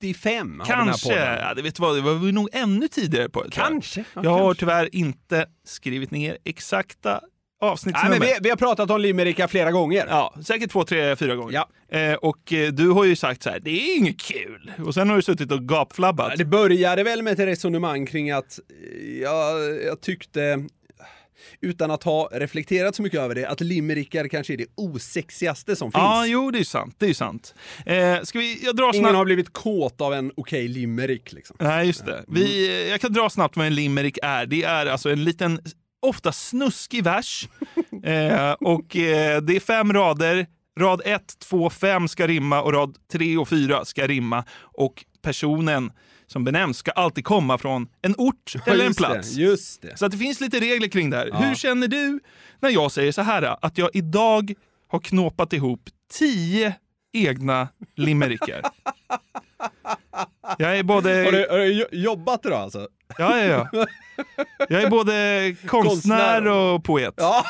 85 av den här Kanske. podden. Ja, det vet du vad, det var vi nog ännu tidigare på jag. Kanske, ja, Jag har kanske. tyvärr inte skrivit ner exakta Nej, avsnittsnummer. men vi, vi har pratat om limerickar flera gånger. Ja, säkert två, tre, fyra gånger. Ja. Eh, och eh, du har ju sagt så här, det är inget kul. Och sen har du suttit och gapflabbat. Det började väl med ett resonemang kring att eh, jag, jag tyckte, utan att ha reflekterat så mycket över det, att limerickar kanske är det osexigaste som finns. Ja, jo, det är sant. Det är sant. Eh, ska vi, jag drar Ingen har blivit kåt av en okej limerick liksom. Nej, just det. Vi, eh, jag kan dra snabbt vad en limerick är. Det är alltså en liten, ofta snuskig vers. eh, och eh, det är fem rader. Rad 1, 2, 5 ska rimma och rad 3 och 4 ska rimma. Och personen som benämns ska alltid komma från en ort eller en just det, plats. just det. Så att det finns lite regler kring det här. Ja. Hur känner du när jag säger så här att jag idag har knåpat ihop tio egna limerickar? Jag är både... Har du, har du jo- jobbat då alltså? Ja, ja, ja. Jag är både konstnär och poet. Ja.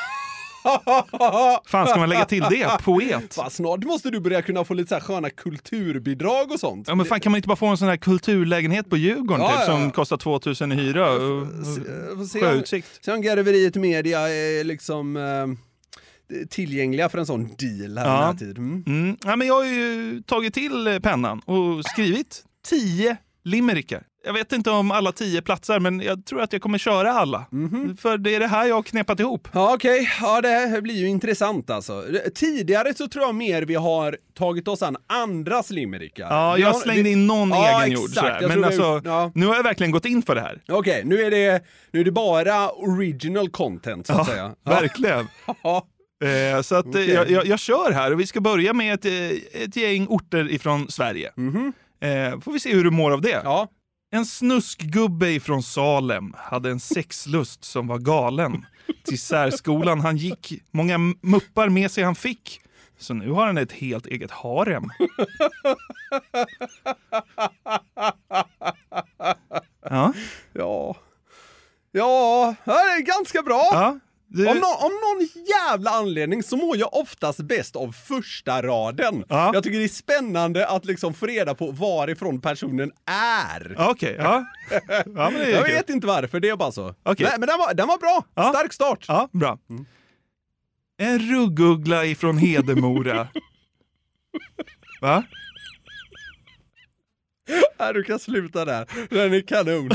Fan, ska man lägga till det? Poet? Fan, snart måste du börja kunna få lite så här sköna kulturbidrag och sånt. Ja, men fan, kan man inte bara få en sån här kulturlägenhet på Djurgården Ja, typ, ja, som kostar 2000 i hyra och, och Får se om- sjöutsikt? Se om Garveriet Media är liksom eh, tillgängliga för en sån deal här Ja. den här tiden. Mm. Mm. Ja, men jag har ju tagit till pennan och skrivit tio limerickar. Jag vet inte om alla tio platsar, men jag tror att jag kommer köra alla. För det är det här jag har knepat ihop. Ja, okej. Ja, det här blir ju intressant alltså. Tidigare så tror jag mer vi har tagit oss an andras limerickar. Ja, jag har- slängde vi- in någon ja, egen jord. exakt. sådär. Jag Men tror vi- alltså, ja. nu har jag verkligen gått in för det här. Okej, nu, är det, nu är det bara original content så att Ja, säga. Verkligen. Eh, så att, eh, Okej. jag, jag, jag kör här och vi ska börja med ett, eh, ett gäng orter ifrån Sverige. Eh, får vi se hur du mår av det. Ja. En snuskgubbe ifrån Salem hade en sexlust som var galen. Till särskolan han gick, många muppar med sig han fick. Så nu har han ett helt eget harem. Ja. Ja. Ja, det är ganska bra. Ja, det- Om, nå- om någon jävla anledning så mår jag oftast bäst av första raden. Ja. Jag tycker det är spännande att liksom få reda på varifrån personen är. Okej, ja. ja det är jag kul. vet inte varför, det är bara så. Okej. Nej, men den var, den var bra. Ja. Stark start. Ja, bra. En rugguggla ifrån Hedemora. Va? Nej, du kan sluta där. Den är kanon.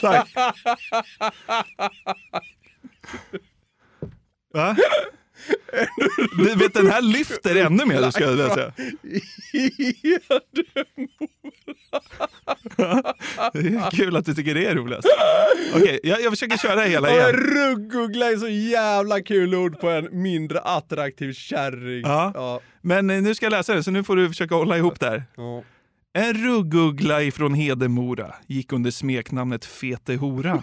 tack. Va? Du vet, den här lyfter ännu mer, ska jag säga. Det är kul att du tycker det är roligast. Okej, jag, jag försöker köra hela Ja, igen. Rugguggla är så jävla kul ord på en mindre attraktiv kärring. Ja. Men eh, nu ska jag läsa det, så nu får du försöka hålla ihop det här. En rugguggla ifrån Hedemora gick under smeknamnet Fete Hora.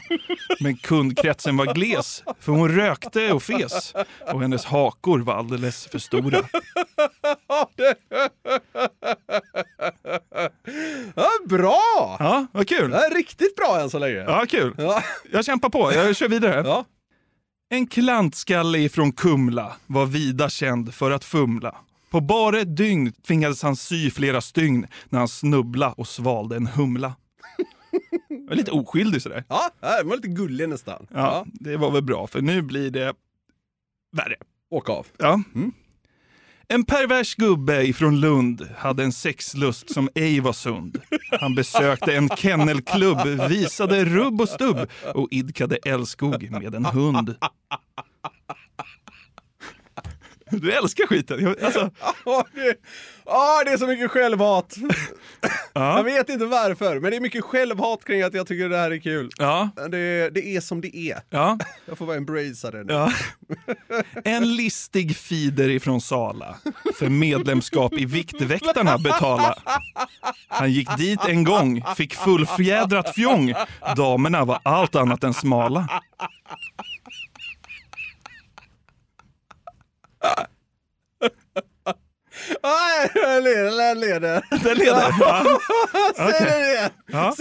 Men kundkretsen var gles, för hon rökte och fes. Och hennes hakor var alldeles för stora. Ja, bra! Ja, vad kul. Är riktigt bra än så länge. Ja, kul. Jag kämpar på, jag kör vidare. En klantskalle ifrån Kumla var vida känd för att fumla. På bara ett dygn tvingades han sy flera stygn när han snubbla och svalde en humla. Jag är lite oskyldig sådär. Ja, den var lite gullig nästan. Ja, det var väl bra, för nu blir det värre. Åk av. Ja. En pervers gubbe ifrån Lund hade en sexlust som ej var sund. Han besökte en kennelklubb, visade rubb och stubb och idkade älskog med en hund. Du älskar skiten. Jag- Alltså, Ja, det, ah, det är så mycket självhat. Ja. Jag vet inte varför, men det är mycket självhat kring att jag tycker det här är kul. Ja. Det, det är som det är. Ja. Jag får bara embracea det nu. Ja. En listig feeder ifrån Sala för medlemskap i Viktväktarna betala. Han gick dit en gång, fick fullfjädrat fjong. Damerna var allt annat än smala. Nej, den leder, den leder. Den leder? Ja. Säg Okej. det igen. Ja.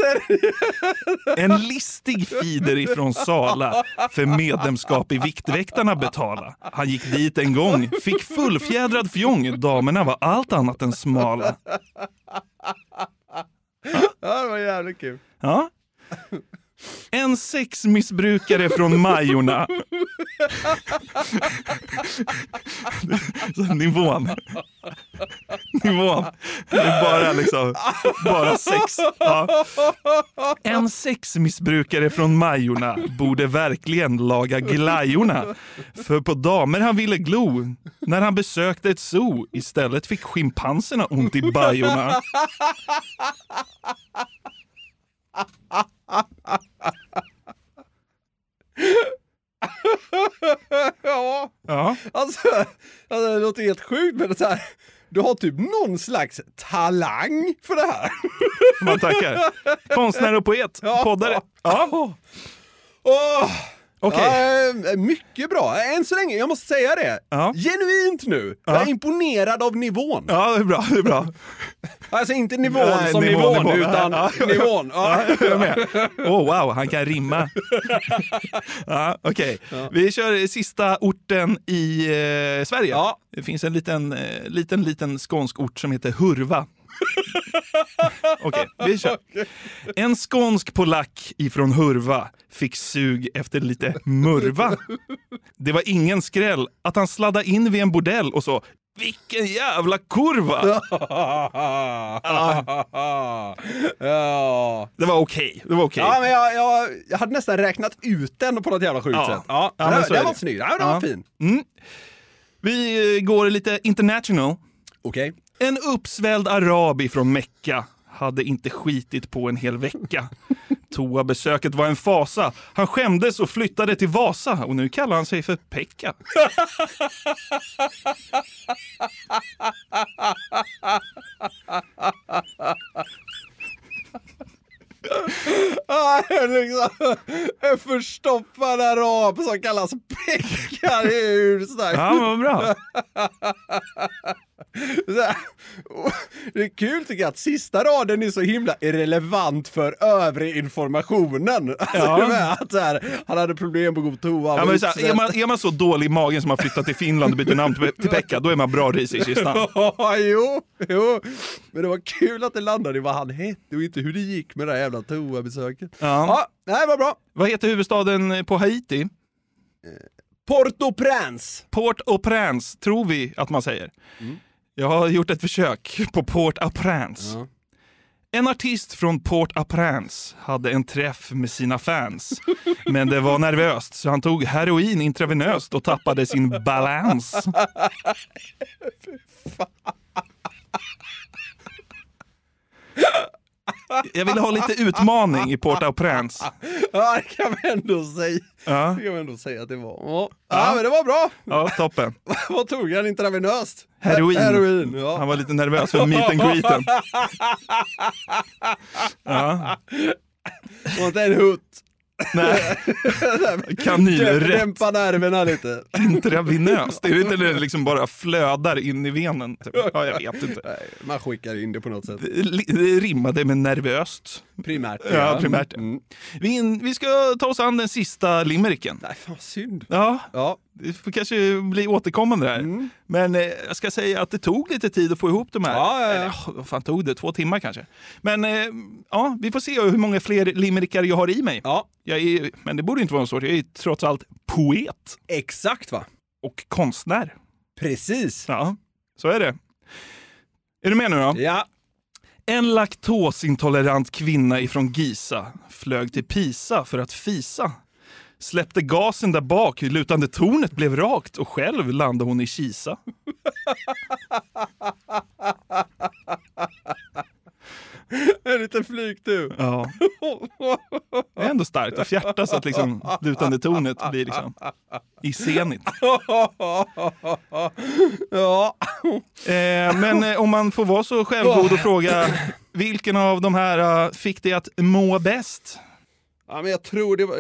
En listig feeder ifrån Sala för medlemskap i Viktväktarna betala. Han gick dit en gång, fick fullfjädrad fjong. Damerna var allt annat än smala. Ja, det var jävligt kul. Ja. En sexmissbrukare från Majorna. Nivån. Nivån. Det är bara liksom, bara sex. Ja. En sexmissbrukare från Majorna borde verkligen laga glajorna. För på damer han ville glo. När han besökte ett zoo istället fick schimpanserna ont i bajorna ja. Ja. Alltså, alltså, det låter helt sjukt men så här, du har typ någon slags talang för det här. Man tackar. Konstnär och poet. Poddare. Ja. Åh! Okej. Ja, eh, mycket bra. Än så länge, jag måste säga det. Ja. Genuint nu. Jag är Ja. imponerad av nivån. Ja, det är bra. Det är bra. Alltså inte nivån Nej, som nivå, nivån, nivå. utan Ja, ja. nivån. Ja. Ja. Oh, wow, han kan rimma. Ja, Okej, vi kör sista orten i eh, Sverige. Det finns en liten, eh, liten, liten skånsk ort som heter Hurva. Okej, vi kör. En skånsk polack ifrån Hurva fick sug efter lite murva. Det var ingen skräll att han sladdade in vid en bordell och så vilken jävla kurva! ja. Det var okej. Det var okej. Ja, men jag, jag, jag hade nästan räknat ut den på något jävla sjukt Ja. sätt. Ja, Ja, den, men så är den det. var snygg. Ja, den var fin. Mm. Vi eh, går lite international. Okej. En uppsvälld arabi från Mecka hade inte skitit på en hel vecka. Toabesöket var en fasa. Han skämdes och flyttade till Vasa och nu kallar han sig för Pekka. Ah, liksom, en förstoppad arab som kallas Pekka. Det är ju starkt. Ja, vad bra. Här, Det är kul tycker jag att sista raden är så himla irrelevant för övrig informationen. Alltså, Ja. det att här, han hade problem på god toa. Ja, var men så här, är, man, är man så dålig i magen som man flyttat till Finland och byter namn till, till Pekka, då är man bra ris i kistan. Ja, jo, jo. Men det var kul att det landade i vad han hette och inte hur det gick med det här jävla toabesöket. Ja. nej, vad bra. Vad heter huvudstaden på Haiti? Port-au-Prince. Port-au-Prince, tror vi att man säger. Jag har gjort ett försök på Port-au-Prince. En artist från Port-au-Prince hade en träff med sina fans. Men det var nervöst så han tog heroin intravenöst och tappade sin balans. Jag ville ha lite utmaning i Port-au-Prince. Ja, det kan man ändå säga. Ja. Det kan man ändå säga att det var. Ja, ja men det var bra. Ja, toppen. Vad tog han intravenöst? Heroin. Heroin, ja. Han var lite nervös för meet and greeten. Ja. Och inte en hutt. Nej. Kanylrätt. Dämpa nerverna lite. Intravenöst. Är det inte det liksom bara flödar in i venen? Typ? Ja, jag vet inte. Nej, Man skickar in det på något sätt. Det, det rimmade med nervöst. Primärt. Ja, primärt. Mm. Vi, vi ska ta oss an den sista limericken. Nej, fan synd. Ja, Ja. Det får kanske bli återkommande där. Mm. Men eh, jag ska säga att det tog lite tid att få ihop de här. Ja, ja, ja. Eller, vad fan tog det? Två timmar kanske. Men eh, ja, vi får se hur många fler limerickar jag har i mig. Ja. Är, men det borde inte vara svårt. Jag är trots allt poet. Exakt va? Och konstnär. Precis. Ja, så är det. Är du med nu då? Ja. En laktosintolerant kvinna ifrån Giza flög till Pisa för att fisa. Släppte gasen där bak, lutande tornet blev rakt och själv landade hon i Kisa. En liten flygtur. Ja. Det är ändå starkt att fjärta så att liksom lutande tornet blir liksom i senit. ja. Eh, men eh, om man får vara så självgod och fråga vilken av de här eh, fick dig att må bäst? Ja, men jag tror det var,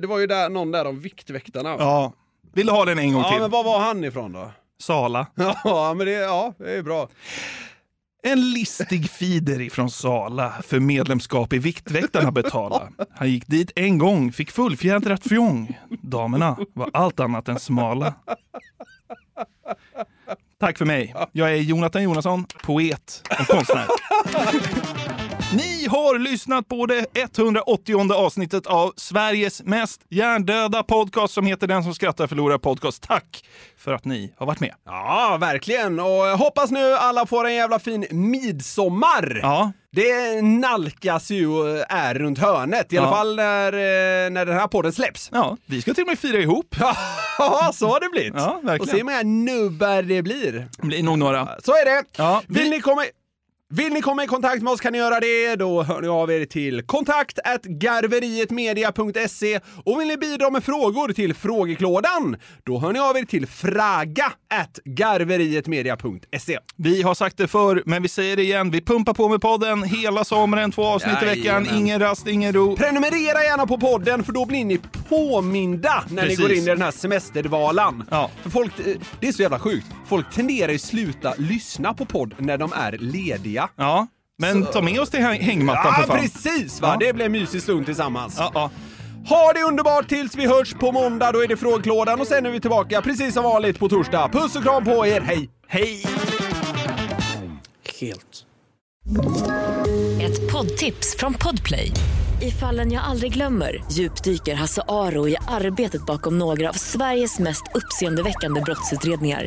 det var ju där, någon där om Viktväktarna. va? Ja. Vill du ha den en gång Ja, till? men var var han ifrån då? Sala. Ja, men det, ja, det är bra. En listig feeder ifrån Sala för medlemskap i Viktväktarna betala. Han gick dit en gång, fick fullfjädrat fjong. Damerna var allt annat än smala. Tack för mig. Jag är Jonathan Jonasson, poet och konstnär. Ni har lyssnat på det 180 avsnittet av Sveriges mest hjärndöda podcast som heter Den som skrattar förlorar podcast. Tack för att ni har varit med. Ja, verkligen. Och jag hoppas nu alla får en jävla fin midsommar. Ja. Det nalkas ju och är runt hörnet, i alla Ja. fall när, eh, när den här podden släpps. Ja, vi ska till och med fira ihop. Ja, så har det blivit. Ja, verkligen. Och se hur många nubbar det blir. Det blir nog några. Så är det. Ja, Vill, ni komma, vill ni komma i kontakt med oss kan ni göra det. Då hör ni av er till kontakt garverietmedia.se och vill ni bidra med frågor till frågeklådan, då hör ni av er till fraga garverietmedia.se. Vi har sagt det förr, men vi säger det igen. Vi pumpar på med podden hela sommaren, två avsnitt i veckan. Ingen rast, ingen ro. Prenumerera gärna på podden för då blir ni påminda när Precis. ni går in i den här semesterdvalan. Ja. För folk, eh, det är så jävla sjukt. Folk tenderar ju sluta lyssna på podd när de är lediga. Ja, men Så- ta med oss till häng- hängmattan Ja, för fan. precis va! Ja. Det blir en mysig stund tillsammans. Ja, ja. Ha det underbart tills vi hörs på måndag, då är det frågeklådan och sen är vi tillbaka precis som vanligt på torsdag. Puss och kram på er, hej! Hej! Helt. Ett poddtips från Podplay. I fallen jag aldrig glömmer djupdyker Hasse Aro i arbetet bakom några av Sveriges mest uppseendeväckande brottsutredningar.